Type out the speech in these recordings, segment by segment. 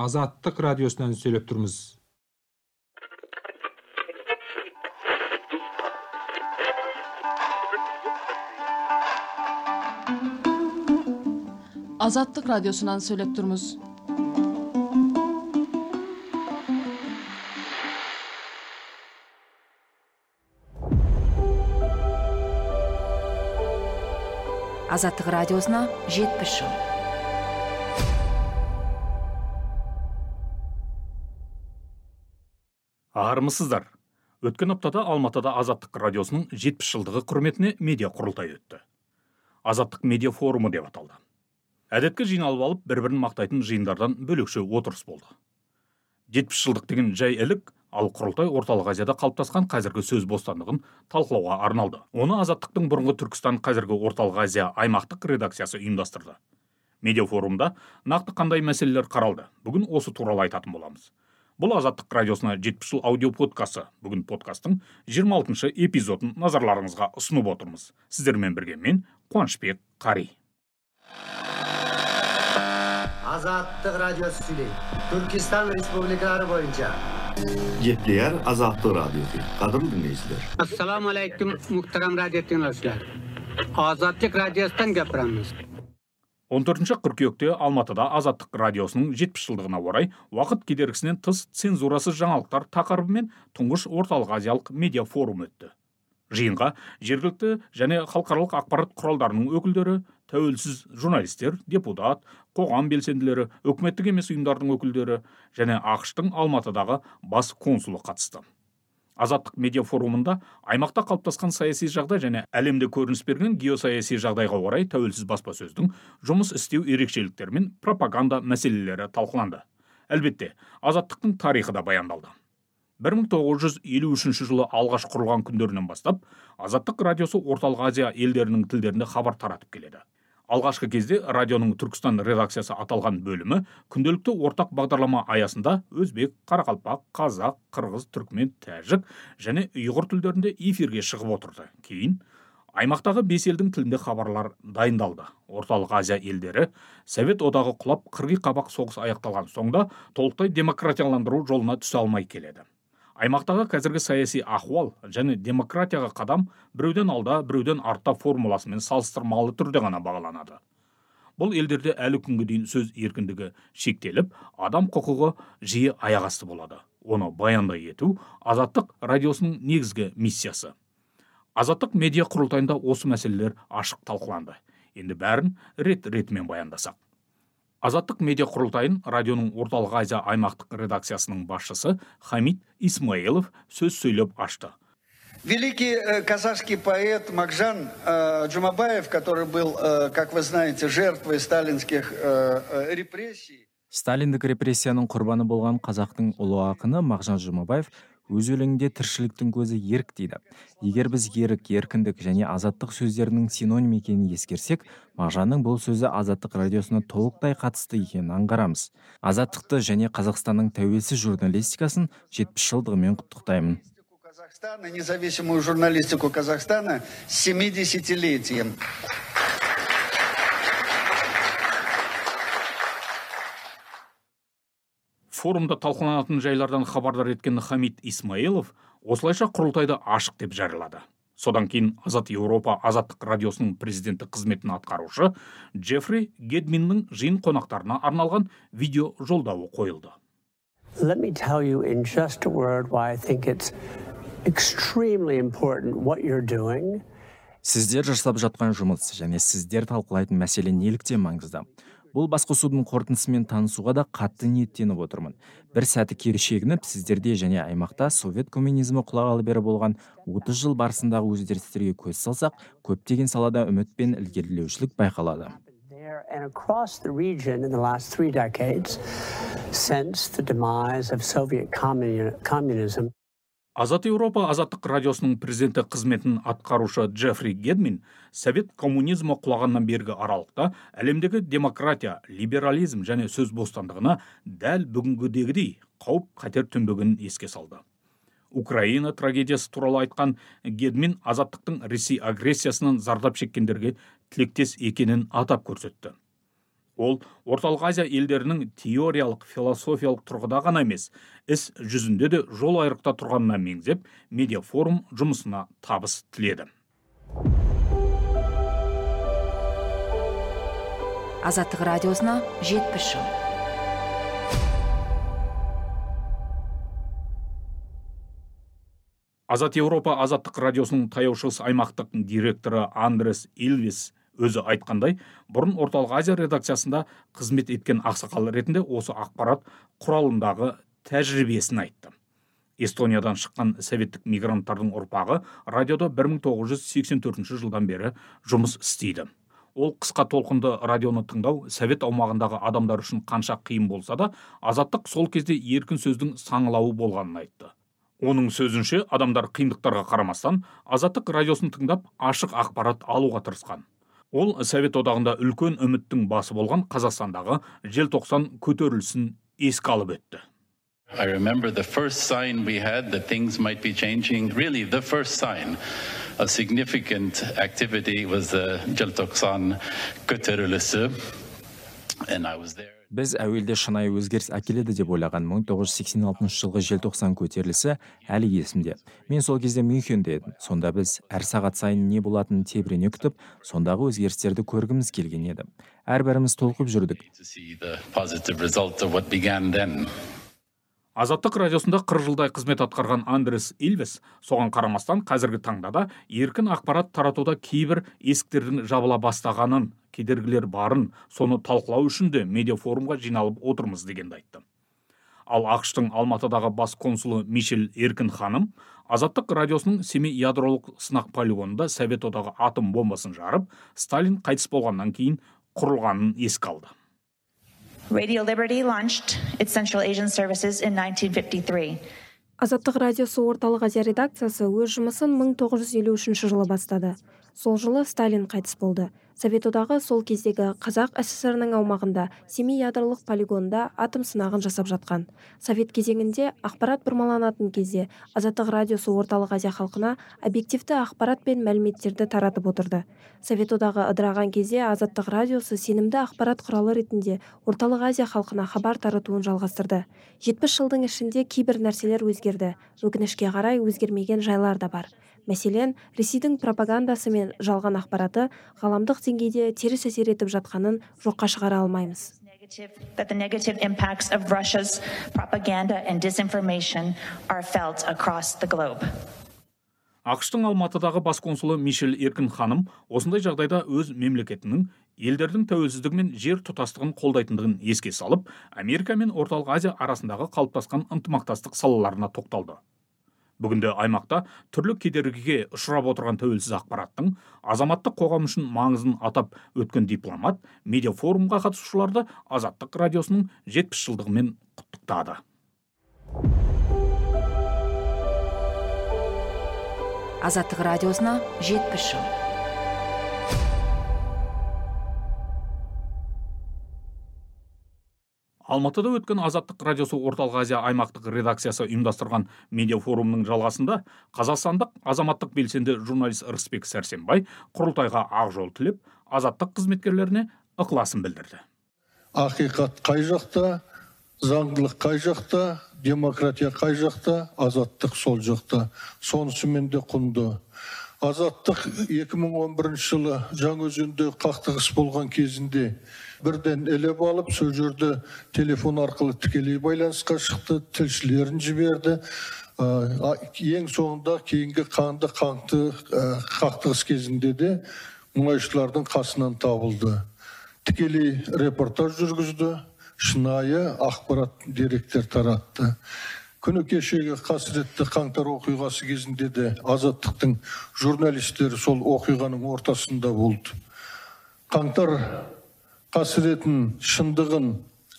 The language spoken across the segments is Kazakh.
азаттык радиосунан сүйлөп турмуз азаттык радиосунан сүйлөп турмуз азаттык радиосуна жетимиш жыл армысыздар өткен аптада алматыда азаттык радиосунун жетимиш жылдыгы курметине медиа курултай өттү азаттык медиа форуму деп аталды. Әдетке жиналып алып бір бірін мақтайтын жиындардан бөлекше отырыс болды. Жетпіс жылдық деген жай ілік ал құрылтай орталық азияда қалыптасқан қазіргі сөз бостандығын талқылауға арналды. Оны азаттықтың бұрынғы түркістан қазіргі орталық азия аймақтық редакциясы ұйымдастырды. Медиа форумда нақты қандай мәселелер қаралды? Бүгін осы туралы айтатын боламыз. Бұл азаттық радиосына жетпіс жыл аудио подкасты бүгін подкасттың 26 алтыншы эпизодын назарларыңызға ұсынып отырмыз сіздермен бірге мен қуанышбек қари азаттық радиосы сүйлейді түркістан республикалары бойынша Cepleyer Azatlı Radyosu. Kadın dinleyiciler. Assalamu alaikum muhtaram radyo dinleyiciler. Azatlık Radyosu'dan gapiramiz. 14 қыркүйекте алматыда азаттық радиосының жетпіс жылдығына орай уақыт кедергісінен тыс цензурасыз жаңалықтар тақырыбымен тұңғыш орталық азиялық медиа форум өтті. Жиынға жергілікті және халықаралық ақпарат құралдарының өкілдері тәуелсіз журналистер депутат қоғам белсенділері үкіметтік емес ұйымдардың өкілдері және ақш тың алматыдағы бас консулы қатысты. Азаттық медиа форумында аймақта қалыптасқан саяси жағдай және әлемде көрініс берген геосаяси жағдайға орай тәуелсіз баспасөздің жұмыс істеу ерекшеліктері мен пропаганда мәселелері талқыланды. Әлбетте азаттықтың тарихы да баяндалды. 1953 жылы алғаш құрылған күндерінен бастап азаттық радиосы орталық азия елдерінің тілдерінде хабар таратып келеді. Алғашқы кезде радионың түркістан редакциясы аталған бөлімі күнделікті ортақ бағдарлама аясында өзбек қарақалпақ қазақ қырғыз түркмен тәжік және ұйғыр тілдерінде эфирге шығып отырды. Кейін аймақтағы бес елдің тілінде хабарлар дайындалды. Орталық азия елдері совет одағы құлап қырғи қабақ соғыс аяқталған соң да толықтай демократияландыру жолына түсе алмай келеді. Аймақтағы қазіргі саяси ахуал және демократияға қадам біреуден алда біреуден артта формуласымен салыстырмалы түрде ғана бағаланады. Бұл елдерде әлі күнге дейін сөз еркіндігі шектеліп адам құқығы жиі аяқ асты болады. Оны баяндай ету азаттық радиосының негізгі миссиясы. Азаттық медиа құрылтайында осы мәселелер ашық талқыланды. Енді бәрін рет ретімен баяндасақ. Азаттық медиа құрылтайын радионың орталық азия аймақтық редакциясының басшысы хамид исмаилов сөз сөйлеп ашты Великий э, казахский поэт Макжан э, Джумабаев, который был, э, как вы знаете, жертвой сталинских репрессий. сталиндік репрессияның құрбаны болған қазақтың ұлы ақыны мағжан жұмабаев өз өлеңінде тіршіліктің көзі ерік дейді. Егер біз ерік еркіндік және азаттық сөздерінің синоним екенін ескерсек мағжанның бұл сөзі азаттық радиосына толықтай қатысты екенін аңғарамыз. Азаттықты және қазақстанның тәуелсіз журналистикасын жетпіс жылдығымен құттықтаймын. Независимую журналистику казахстана с семидесятилетием. Форумда талқыланатын жайлардан хабардар еткен хамид исмаилов осылайша құрылтайды ашық деп жариялады. Содан кейін азат еуропа азаттық радиосының президенті қызметін атқарушы джеффри гедминнің жиын қонақтарына арналған видео жолдауы қойылды. Let me tell you in just a word why I think it's extremely important what you're doing. Сіздер жасап жатқан жұмыс және сіздер талқылайтын мәселе неліктен маңызды? Бұл басқосудың қорытындысымен танысуға да қатты ниеттеніп отырмын. Бір сәті кері шегініп сіздерде және аймақта совет коммунизмі құлағалы бері болған 30 жыл барысындағы өзгерістерге көз салсақ көптеген салада үміт пен ілгерілеушілік байқалады. Азат еуропа азаттық радиосының президенті қызметін атқарушы джеффри гедмин совет коммунизмі құлағаннан бергі аралықта әлемдегі демократия либерализм және сөз бостандығына дәл бүгінгідегідей қауіп қатер төнбегенін еске салды. Украина трагедиясы туралы айтқан гедмин азаттықтың ресей агрессиясынан зардап шеккендерге тілектес екенін атап көрсетті. Ол орталық азия елдерінің теориялық философиялық тұрғыда ғана емес іс жүзінде де жол айрықта тұрғанына меңзеп медиа форум жұмысына табыс тіледі. Азаттық радиосына жетпіс жыл. Азат еуропа азаттық радиосының таяу шығыс аймақтық директоры андрес илвис өзі айтқандай бұрын орталық азия редакциясында қызмет еткен ақсақал ретінде осы ақпарат құралындағы тәжірибесін айтты. Эстониядан шыққан советтік мигранттардың ұрпағы радиода 1984 жылдан бері жұмыс істейді. Ол қысқа толқынды радионы тыңдау совет аумағындағы адамдар үшін қанша қиын болса да азаттық сол кезде еркін сөздің саңылауы болғанын айтты. Оның сөзінше адамдар қиындықтарға қарамастан азаттық радиосын тыңдап ашық ақпарат алуға тырысқан. Ол совет одағында үлкен үміттің басы болған қазақстандағы желтоқсан көтерілісін еске алып өтті I remember the first sign we had that things might be changing. Really, the first sign of significant activity was the Jeltoksan көтерілісі. And I was there. Біз әуелде шынайы өзгеріс әкеледі деп ойлаған 1986 жылғы желтоқсан көтерілісі әлі есімде. Мен сол кезде мюнхенде едім. Сонда біз әр сағат сайын не болатынын тебірене күтіп сондағы өзгерістерді көргіміз келген еді. Әрбіріміз толқып жүрдік. Азаттық радиосында қырық жылдай қызмет атқарған андрес ильвес соған қарамастан қазіргі таңда да еркін ақпарат таратуда кейбір есіктердің жабыла бастағанын кедергілер барын соны талқылау үшін де медиа форумға жиналып отырмыз дегенді айтты. Ал ақш алматыдағы бас консулы мишель еркін ханым азаттық радиосының семей ядролық сынақ полигонында совет одағы атом бомбасын жарып сталин қайтыс болғаннан кейін құрылғанын еске алды. Radio Liberty launched its Central Asian services in 1953. Азаттық радиосы орталық азия редакциясы өз жұмысын 1953 жылы бастады. Сол жылы Сталин қайтыс болды совет одағы сол кездегі қазақ сср ның аумағында семей ядролық полигонында атом сынағын жасап жатқан. Совет кезеңінде ақпарат бұрмаланатын кезде азаттық радиосы орталық азия халқына объективті ақпарат пен мәліметтерді таратып отырды. Совет одағы ыдыраған кезде азаттық радиосы сенімді ақпарат құралы ретінде орталық азия халқына хабар таратуын жалғастырды. Жетпіс жылдың ішінде кейбір нәрселер өзгерді. Өкінішке қарай өзгермеген жайлар да бар. Мәселен ресейдің пропагандасы мен жалған ақпараты ғаламдық деңгейде теріс әсер етіп жатқанын жоққа шығара алмаймыз that the negative impacts of Russia's propaganda and disinformation are felt across the globe. ақштың алматыдағы бас консулы мишель еркін ханым осындай жағдайда өз мемлекетінің елдердің тәуелсіздігі мен жер тұтастығын қолдайтындығын еске салып америка мен орталық азия арасындағы қалыптасқан ынтымақтастық салаларына тоқталды бүгінде аймақта түрлі кедергіге ұшырап отырған тәуелсіз ақпараттың азаматтық қоғам үшін маңызын атап өткен дипломат медиа форумға қатысушыларды азаттық радиосының жетпіс жылдығымен құттықтады. Азаттық радиосына жетпіс жыл. Алматыда өткен азаттық радиосы орталық азия аймақтық редакциясы ұйымдастырған медиа форумның жалғасында қазақстандық азаматтық белсенді журналист рысбек сәрсенбай құрылтайға ақ жол тілеп азаттық қызметкерлеріне ықыласын білдірді. Ақиқат қай жақта заңдылық қай жақта демократия қай жақта азаттық сол жақта. Сонысымен де құнды. Азаттық 2011 жылы жаңаөзенде қақтығыс болған кезінде бірден іліп алып сол жерде телефон арқылы тікелей байланысқа шықты тілшілерін жіберді. Ең соңында кейінгі қанды қаңты қақтығыс кезінде де мұнайшылардың қасынан табылды. Тікелей репортаж жүргізді шынайы ақпарат деректер таратты. Күні кешегі қасіретті қаңтар оқиғасы кезінде де азаттықтың журналистері сол оқиғаның ортасында болды. Қаңтар қасіретін шындығын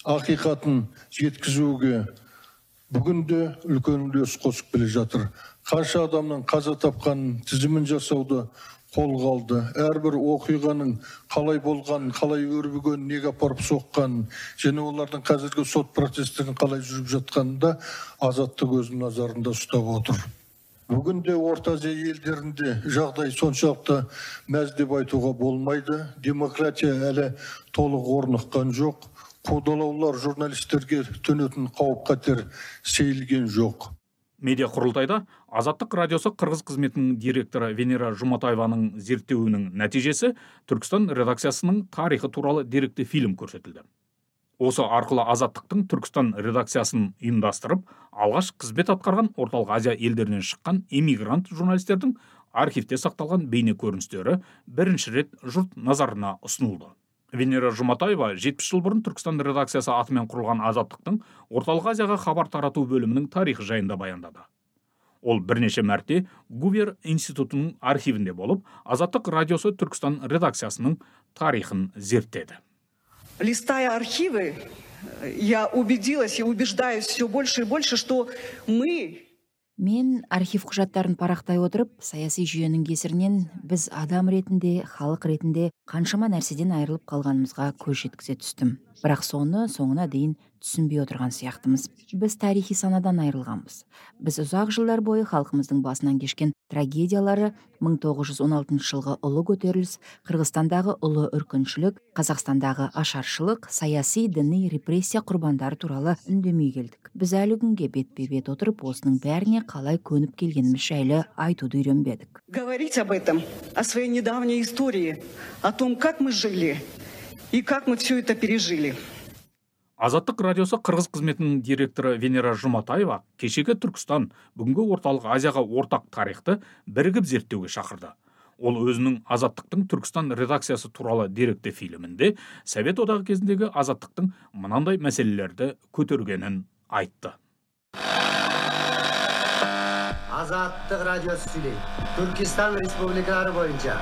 ақиқатын жеткізуге бүгін де үлкен үлес қосып келе жатыр. Қанша адамның қаза тапқанын тізімін жасауды қолға алды. Әрбір оқиғаның қалай болғанын қалай өрбігенін неге апарып соққанын және олардың қазіргі сот процестерін қалай жүріп жатқанын да азаттық өзінің назарында ұстап отыр. Бүгінде орта азия елдерінде жағдай соншалықты мәз деп айтуға болмайды. Демократия әлі толық орныққан жоқ. Қудалаулар журналистерге төнетін қауіп қатер сейілген жоқ. Медиа құрылтайда азаттық радиосы қырғыз қызметінің директоры венера жұматаеваның зерттеуінің нәтижесі түркістан редакциясының тарихы туралы деректі фильм көрсетілді. Осы арқылы азаттықтың түркістан редакциясын ұйымдастырып алғаш қызмет атқарған орталық азия елдерінен шыққан эмигрант журналистердің архивте сақталған бейне көріністері бірінші рет жұрт назарына ұсынылды. Венера жұматаева жетпіс жыл бұрын түркістан редакциясы атымен құрылған азаттықтың орталық азияға хабар тарату бөлімінің тарихы жайында баяндады. Ол бірнеше мәрте гувер институтының архивінде болып азаттық радиосы түркістан редакциясының тарихын зерттеді. Листая архивы, я убедилась и убеждаюсь все больше и больше, что мы мен архив құжаттарын парақтай отырып саяси жүйенің кесірінен біз адам ретінде халық ретінде қаншама нәрседен айырылып қалғанымызға көз жеткізе түстім. Бірақ соны соңына дейін түсінбей отырған сияқтымыз. Біз тарихи санадан айырылғанбыз. Біз ұзақ жылдар бойы халқымыздың басынан кешкен трагедиялары 1916 жылғы ұлы көтеріліс қырғызстандағы ұлы үркіншілік қазақстандағы ашаршылық саяси діни репрессия құрбандары туралы үндемей келдік. Біз әлі күнге бетпе бет отырып осының бәріне қалай көніп келгеніміз жайлы айтуды үйренбедік. Говорить об этом о своей недавней истории о том как мы жили и как мы все это пережили. Азаттық радиосы қырғыз қызметінің директоры венера жұматаева кешегі түркістан бүгінгі орталық азияға ортақ тарихты бірігіп зерттеуге шақырды. Ол өзінің азаттықтың түркістан редакциясы туралы деректі фильмінде совет одағы кезіндегі азаттықтың мынандай мәселелерді көтергенін айтты. Азаттық радиосы сүйлейді түркістан республикалары бойынша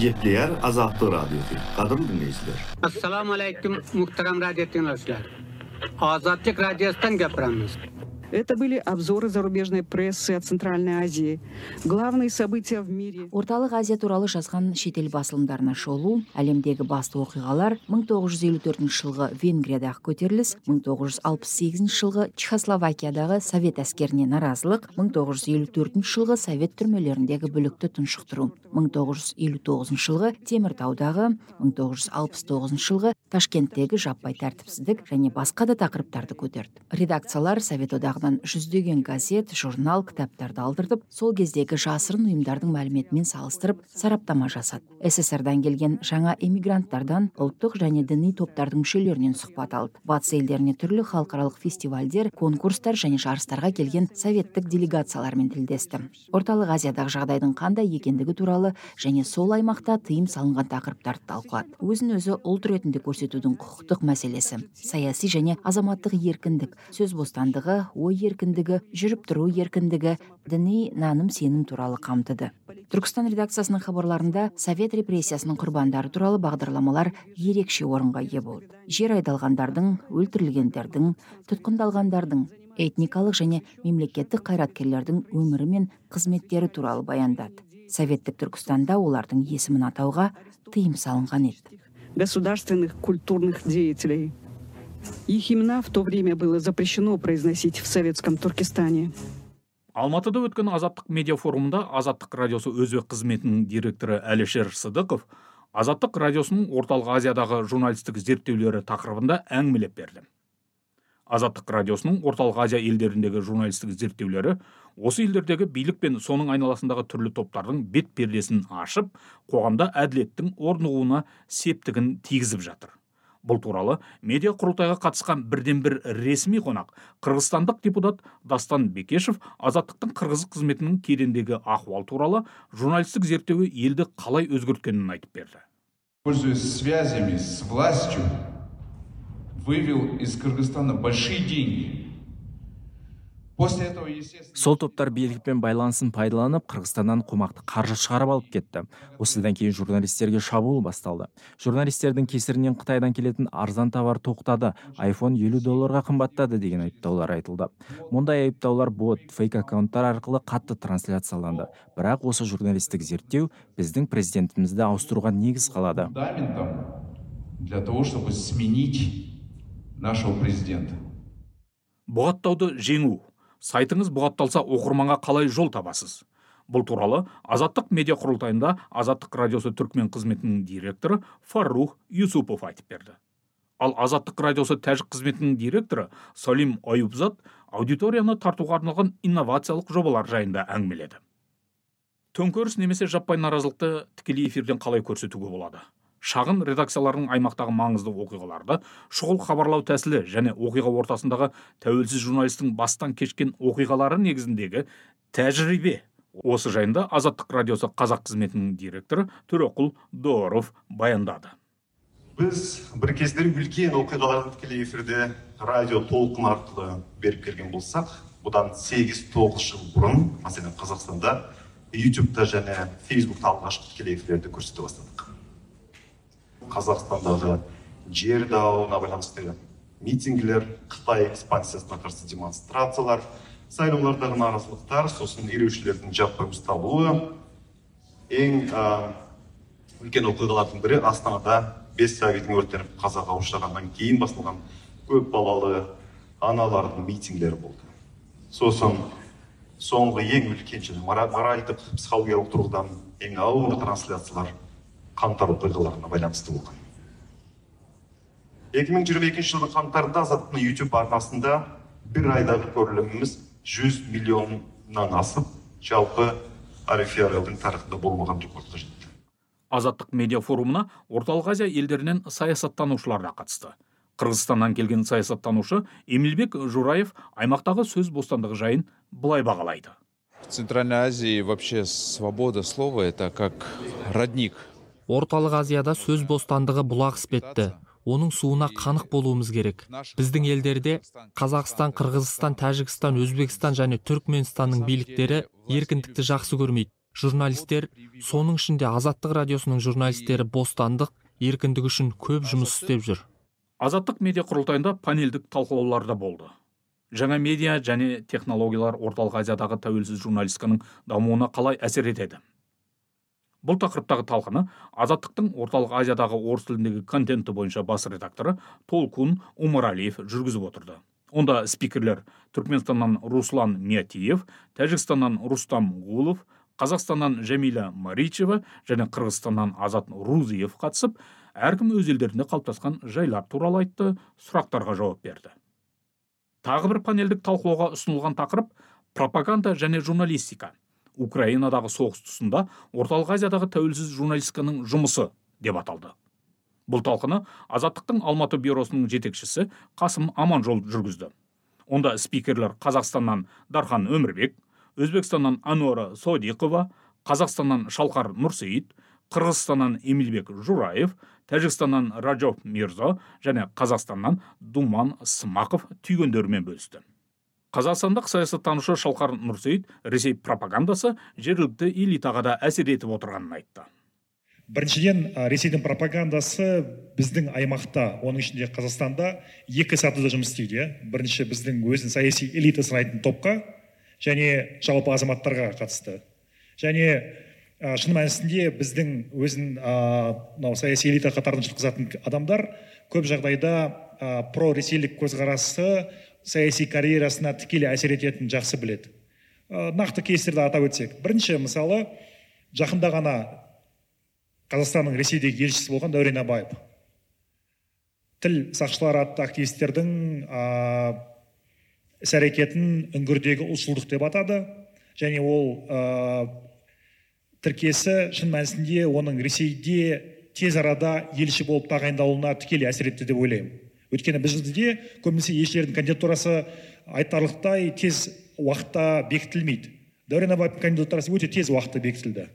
Gepleyer Azatlı Radyosu. Kadın dinleyiciler. Assalamu alaikum muhtaram radyo dinleyiciler. Azatlık Radyosu'dan gapiramiz. Это были обзоры зарубежной прессы от Центральной Азии. Главные события в мире. Орталық Азия туралы жазған шетел басылымдарына шолу, әлемдегі басты оқиғалар 1954 жылғы Венгриядағы көтеріліс, 1968 жылғы Чехословакиядағы совет әскеріне наразылық, 1954 жылғы совет түрмелеріндегі бүлікті тұншықтыру, 1959 жылғы Теміртаудағы, 1969 жылғы Ташкенттегі жаппай тәртіпсіздік және басқа да тақырыптарды көтерді. Редакциялар совет одағы жағынан жүздеген газет журнал кітаптарды алдыртып сол кездегі жасырын ұйымдардың мәліметімен салыстырып сараптама жасады. Сссрдан келген жаңа эмигранттардан ұлттық және діни топтардың мүшелерінен сұхбат алды. Батыс елдеріне түрлі халықаралық фестивальдер конкурстар және жарыстарға келген советтік делегациялармен тілдесті. Орталық азиядағы жағдайдың қандай екендігі туралы және сол аймақта тыйым салынған тақырыптарды талқылады. Өзін өзі ұлт ретінде көрсетудің құқықтық мәселесі саяси және азаматтық еркіндік сөз бостандығы ой ой еркіндігі жүріп тұру еркіндігі діни наным сенім туралы қамтыды. Түркістан редакциясының хабарларында совет репрессиясының құрбандары туралы бағдарламалар ерекше орынға ие болды. Жер айдалғандардың өлтірілгендердің тұтқындалғандардың этникалық және мемлекеттік қайраткерлердің өмірі мен қызметтері туралы баяндады. Советтік түркістанда олардың есімін атауға тыйым салынған еді. Государственных культурных деятелей. Их имена в то время было запрещено произносить в советском Туркестане. алматыда өткен азаттық медиа форумында азаттық радиосы өзбек қызметінің директоры әлішер сыдықов азаттық радиосының орталық азиядағы журналистік зерттеулері тақырыбында әңгімелеп берді азаттық радиосының орталық азия елдеріндегі журналистік зерттеулері осы елдердегі билік пен соның айналасындағы түрлі топтардың бет пердесін ашып қоғамда әділеттің орнығуына септігін тигізіп жатыр бұл туралы медиа құрылтайға қатысқан бірден бір ресми қонақ қырғызстандық депутат дастан бекешев азаттықтың қырғыз қызметінің кедендегі ахуал туралы журналистік зерттеуі елді қалай өзгерткенін айтып берді. Пользуясь связями с властью вывел из кыргызстана большие деньги. Сол топтар билікпен байланысын пайдаланып қырғызстаннан қомақты қаржы шығарып алып кетті. Осыдан кейін журналистерге шабуыл басталды. Журналистердің кесірінен қытайдан келетін арзан товар тоқтады. айфон елу долларға қымбаттады деген айыптаулар айтылды. Мұндай айыптаулар бот фейк аккаунттар арқылы қатты трансляцияланды. Бірақ осы журналистік зерттеу біздің президентімізді ауыстыруға негіз қалады. Для того чтобы сменить нашего президента. Бұғаттауды жеңу. Сайтыңыз бұғатталса оқырманға қалай жол табасыз? Бұл туралы азаттық медиа құрылтайында азаттық радиосы түркмен қызметінің директоры фаррух юсупов айтып берді. Ал азаттық радиосы тәжік қызметінің директоры салим аюбзат аудиторияны тартуға арналған инновациялық жобалар жайында әңгімеледі. Төңкеріс немесе жаппай наразылықты тікелей эфирден қалай көрсетуге болады? Шағын редакциялардың аймақтағы маңызды оқиғаларды шұғыл хабарлау тәсілі және оқиға ортасындағы тәуелсіз журналистің бастан кешкен оқиғалары негізіндегі тәжірибе. Осы жайында азаттық радиосы қазақ қызметінің директоры төреқұл дооров баяндады. Біз бір кездері үлкен оқиғаларды тікелей эфирде радио толқын арқылы беріп келген болсақ бұдан сегіз тоғыз жыл бұрын мәселен қазақстанда ютубта және фейсбукта алғашқы тікелей эфирлерді көрсете бастадық. Қазақстандағы жер дауына байланысты митингілер қытай экспансиясына қарсы демонстрациялар сайлаулардағы наразылықтар сосын ереуілшілердің жаппай ұсталуы. Ең үлкен оқиғалардың бірі астанада бес сәбидің өртеніп қазаға ұшырағаннан кейін басталған көпбалалы аналардың митингілері болды. Сосын соңғы ең үлкен және моральдық психологиялық тұрғыдан ең ауыр трансляциялар қаңтар оқиғаларына байланысты болған. екі мың жиырма екінші жылдың қаңтарында азаттықтың ютуб арнасында бір айдағы көріліміміз жүз миллионнан асып жалпы арифиарелдің тарихында болмаған рекордқа жетті. Азаттық медиа форумына орталық азия елдерінен саясаттанушылар да қатысты. Қырғызстаннан келген саясаттанушы эмилбек жураев аймақтағы сөз бостандығы жайын былай бағалайды. В центральной азии вообще свобода слова это как родник орталық азияда сөз бостандығы бұлақ іспетті. Оның суына қанық болуымыз керек. Біздің елдерде қазақстан қырғызстан тәжікстан өзбекстан және түркменстанның биліктері еркіндікті жақсы көрмейді. Журналистер соның ішінде азаттық радиосының журналистері бостандық еркіндік үшін көп жұмыс істеп жүр. Азаттық медиа құрылтайында панельдік талқылаулар да болды. Жаңа медиа және технологиялар орталық азиядағы тәуелсіз журналистиканың дамуына қалай әсер етеді? Бұл тақырыптағы талқыны азаттықтың орталық азиядағы орыс тіліндегі контенті бойынша бас редакторы толкун умаралиев жүргізіп отырды. Онда спикерлер түркменстаннан руслан миятиев тәжікстаннан рустам гулов қазақстаннан жәмила маричева және қырғызстаннан азат рузиев қатысып әркім өз елдерінде қалыптасқан жайлар туралы айтты сұрақтарға жауап берді. Тағы бір панельдік талқылауға ұсынылған тақырып пропаганда және журналистика. Украинадағы соғыс тұсында орталық азиядағы тәуелсіз журналистиканың жұмысы деп аталды. Бұл талқыны азаттықтың алматы бюросының жетекшісі қасым аманжол жүргізді. Онда спикерлер қазақстаннан дархан өмірбек өзбекстаннан ануара содиқова қазақстаннан шалқар нұрсейіт қырғызстаннан эмилбек жураев тәжікстаннан ражов мирзо және қазақстаннан думан смақов түйгендерімен бөлісті. Қазақстандық саясаттанушы шалқар нұрсейіт ресей пропагандасы жергілікті элитаға да әсер етіп отырғанын айтты. Біріншіден ресейдің пропагандасы біздің аймақта оның ішінде қазақстанда екі сатыда жұмыс істейді иә. Бірінші біздің өзін саяси элита санайтын топқа және жалпы азаматтарға қатысты. Және ә, шын мәнісінде біздің өзін мынау саяси элита қатарына жатқызатын адамдар көп жағдайда ә, проресейлік көзқарасы саяси карьерасына тікелей әсер ететінін жақсы біледі. Ә, нақты кейстерді атап өтсек. Бірінші мысалы жақында ғана қазақстанның ресейдегі елшісі болған дәурен абаев. Тіл сақшылары атты активистердің ә, іс әрекетін үңгірдегі ұлтшылдық деп атады. Және ол ә, тіркесі шын мәнісінде оның ресейде тез арада елші болып тағайындалуына тікелей әсер етті деп ойлаймын. Өйткені бізде көбінесе елшілердің кандидатурасы айтарлықтай тез уақытта бекітілмейді. Дәурен абаевтың кандидатурасы өте тез уақытта бекітілді.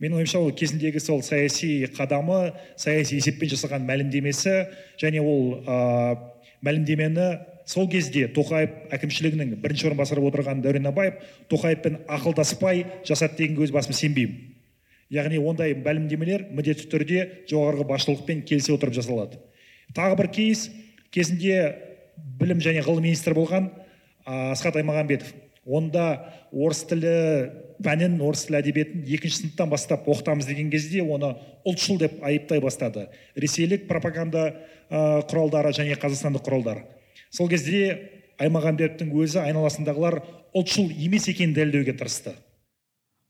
Менің ойымша ол кезіндегі сол саяси қадамы саяси есеппен жасаған мәлімдемесі және ол ә, мәлімдемені сол кезде тоқаев әкімшілігінің бірінші орынбасары отырған дәурен абаев тоқаевпен ақылдаспай жасады дегенге өз басым сенбеймін. Яғни ондай мәлімдемелер міндетті түрде жоғарғы басшылықпен келісе отырып жасалады. Тағы бір кейс кезінде білім және ғылым министрі болған асхат аймағамбетов. Онда орыс тілі пәнін орыс тілі әдебиетін екінші сыныптан бастап оқытамыз деген кезде оны ұлтшыл деп айыптай бастады. Ресейлік пропаганда құралдары және қазақстандық құралдар. Сол кезде аймағамбетовтің өзі айналасындағылар ұлтшыл емес екенін дәлелдеуге тырысты.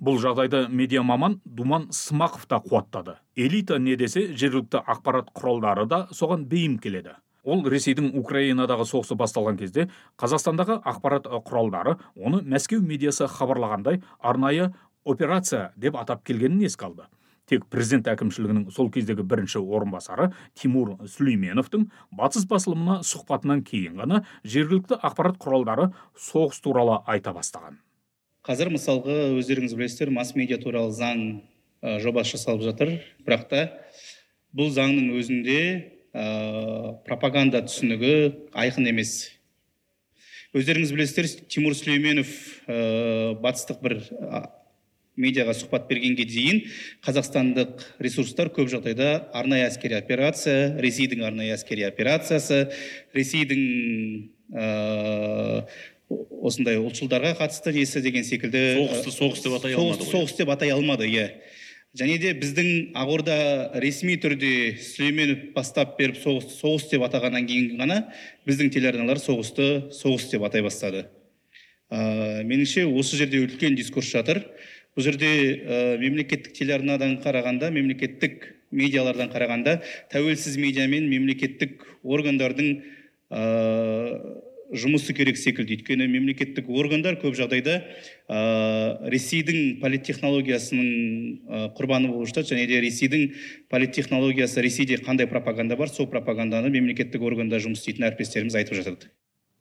Бұл жағдайды медиа маман думан смақов та қуаттады. Элита не десе жергілікті ақпарат құралдары да соған бейім келеді. Ол ресейдің украинадағы соғысы басталған кезде қазақстандағы ақпарат құралдары оны мәскеу медиасы хабарлағандай арнайы операция деп атап келгенін еске алды. Тек президент әкімшілігінің сол кездегі бірінші орынбасары тимур сүлейменовтің батыс басылымына сұхбатынан кейін ғана жергілікті ақпарат құралдары соғыс туралы айта бастаған. Қазір мысалғы өздеріңіз білесіздер масс медиа туралы заң ә, жобасы жасалып жатыр. Бірақ та бұл заңның өзінде ә, пропаганда түсінігі айқын емес. Өздеріңіз білесіздер тимур сүлейменов ә, батыстық бір медиаға сұхбат бергенге дейін қазақстандық ресурстар көп жағдайда арнайы әскери операция ресейдің арнайы әскери операциясы ресейдің ә, осындай ұлтшылдарға қатысты несі деген секілді соғысты соғыс деп атай алмады соғыс деп атай алмады иә. Және де біздің ақорда ресми түрде сүлейменов бастап беріп соғысты соғыс деп атағаннан кейін ғана біздің телеарналар соғысты соғыс деп атай бастады. Ә, меніңше осы жерде үлкен дискурс жатыр. Бұл жерде ә, мемлекеттік телеарнадан қарағанда мемлекеттік медиалардан қарағанда тәуелсіз медиа мен мемлекеттік органдардың ә, жұмысы керек секілді. Өйткені мемлекеттік органдар көп жағдайда ә, ресейдің политтехнологиясының ә, құрбаны болып жатады. Және де ресейдің политтехнологиясы ресейде қандай пропаганда бар сол пропаганданы мемлекеттік органда жұмыс істейтін әріптестеріміз айтып жатады.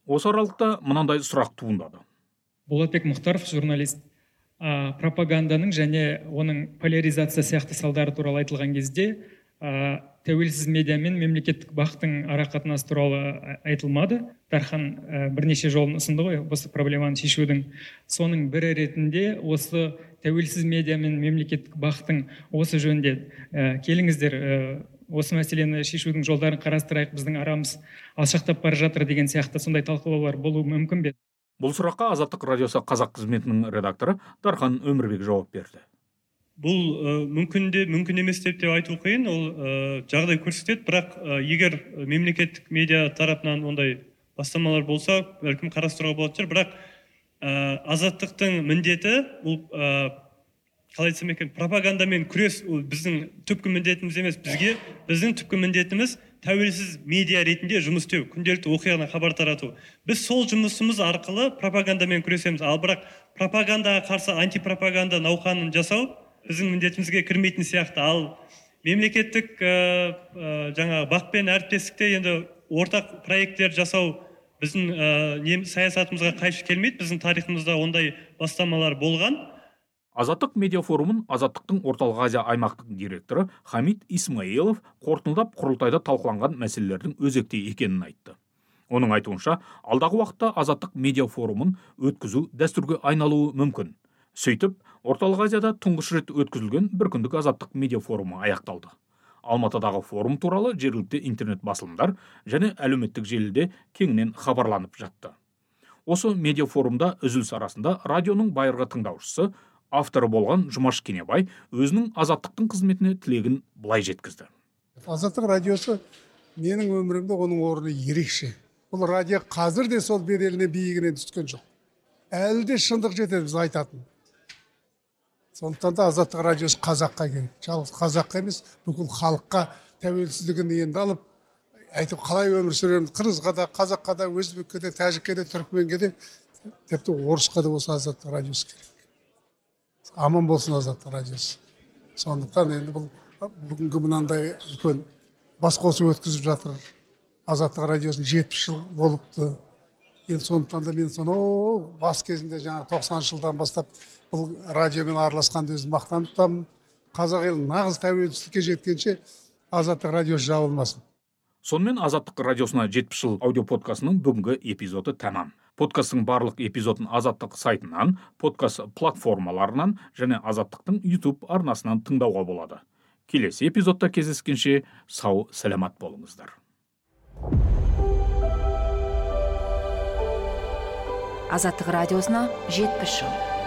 Осы аралықта мынандай сұрақ туындады. Болатбек мұхтаров журналист. Ә, пропаганданың және оның поляризация сияқты салдары туралы айтылған кезде ә, тәуелсіз медиа мен мемлекеттік бақтың арақатынасы туралы айтылмады. Дархан ә, бірнеше жолын ұсынды ғой осы проблеманы шешудің. Соның бірі ретінде осы тәуелсіз медиа мен мемлекеттік бақтың осы жөнінде ә, келіңіздер ә, осы мәселені шешудің жолдарын қарастырайық біздің арамыз алшақтап бара жатыр деген сияқты сондай талқылаулар болуы мүмкін бе? Бұл сұраққа азаттық радиосы қазақ қызметінің редакторы дархан өмірбек жауап берді. Бұл ә, мүмкін де мүмкін емес деп те айту қиын. Ол ә, жағдай көрсетеді. Бірақ ә, егер мемлекеттік медиа тарапынан ондай бастамалар болса бәлкім қарастыруға болатын шығар. Бірақ ә, азаттықтың міндеті бұл ә, қалай айтсам екен пропагандамен күрес ол біздің түпкі міндетіміз емес бізге біздің түпкі міндетіміз тәуелсіз медиа ретінде жұмыс істеу күнделікті оқиғадан хабар тарату. Біз сол жұмысымыз арқылы пропагандамен күресеміз. Ал бірақ пропагандаға қарсы антипропаганда науқанын жасау біздің міндетімізге кірмейтін сияқты. Ал мемлекеттік ә, жаңағы бақпен әріптестікте енді ортақ проекттер жасау біздің ә, саясатымызға қайшы келмейді. Біздің тарихымызда ондай бастамалар болған. Азаттық медиа форумын азаттықтың орталық азия аймақтық директоры хамид исмаилов қорытындылап құрылтайда талқыланған мәселелердің өзекті екенін айтты. Оның айтуынша алдағы уақытта азаттық медиа форумын өткізу дәстүрге айналуы мүмкін. Сөйтіп орталық азияда тұңғыш рет өткізілген бір күндік азаттық медиа форумы аяқталды. Алматыдағы форум туралы жергілікті интернет басылымдар және әлеуметтік желіде кеңінен хабарланып жатты. Осы медиа форумда үзіліс арасында радионың байырғы тыңдаушысы авторы болған жұмаш кенебай өзінің азаттықтың қызметіне тілегін былай жеткізді. Азаттық радиосы менің өмірімде оның орны ерекше. Бұл радио қазір де сол беделіне биігіне түскен жоқ. Әлі де шындық жетеді біз айтатын. Сондықтан да азаттық радиосы қазаққа керек жалғыз қазаққа емес бүкіл халыққа тәуелсіздігін енді алып әйтеуір қалай өмір сүреміз қырғызға да қазаққа да өзбекке де тәжікке де түрікменге де тіпті орысқа да осы азаттық радиосы керек. Аман болсын азаттық радиосы. Сондықтан енді бұл бүгінгі мынандай үлкен басқосу өткізіп жатыр. Азаттық радиосының жетпіс жыл болыпты. Енді сондықтан да мен сонау бас кезінде жаңағы тоқсаныншы жылдан бастап бұл радиомен араласқанды өзім мақтан тұтамын. Қазақ елі нағыз тәуелсіздікке жеткенше азаттық радиосы жабылмасын. Сонымен азаттық радиосына жетпіс жыл аудиоподкастының бүгінгі эпизоды тәмам. Подкасттың барлық эпизодын азаттық сайтынан подкаст платформаларынан және азаттықтың ютуб арнасынан тыңдауға болады. Келесі эпизодта кездескенше сау сәлемат болыңыздар. Азаттық радиосына жетпіс жыл.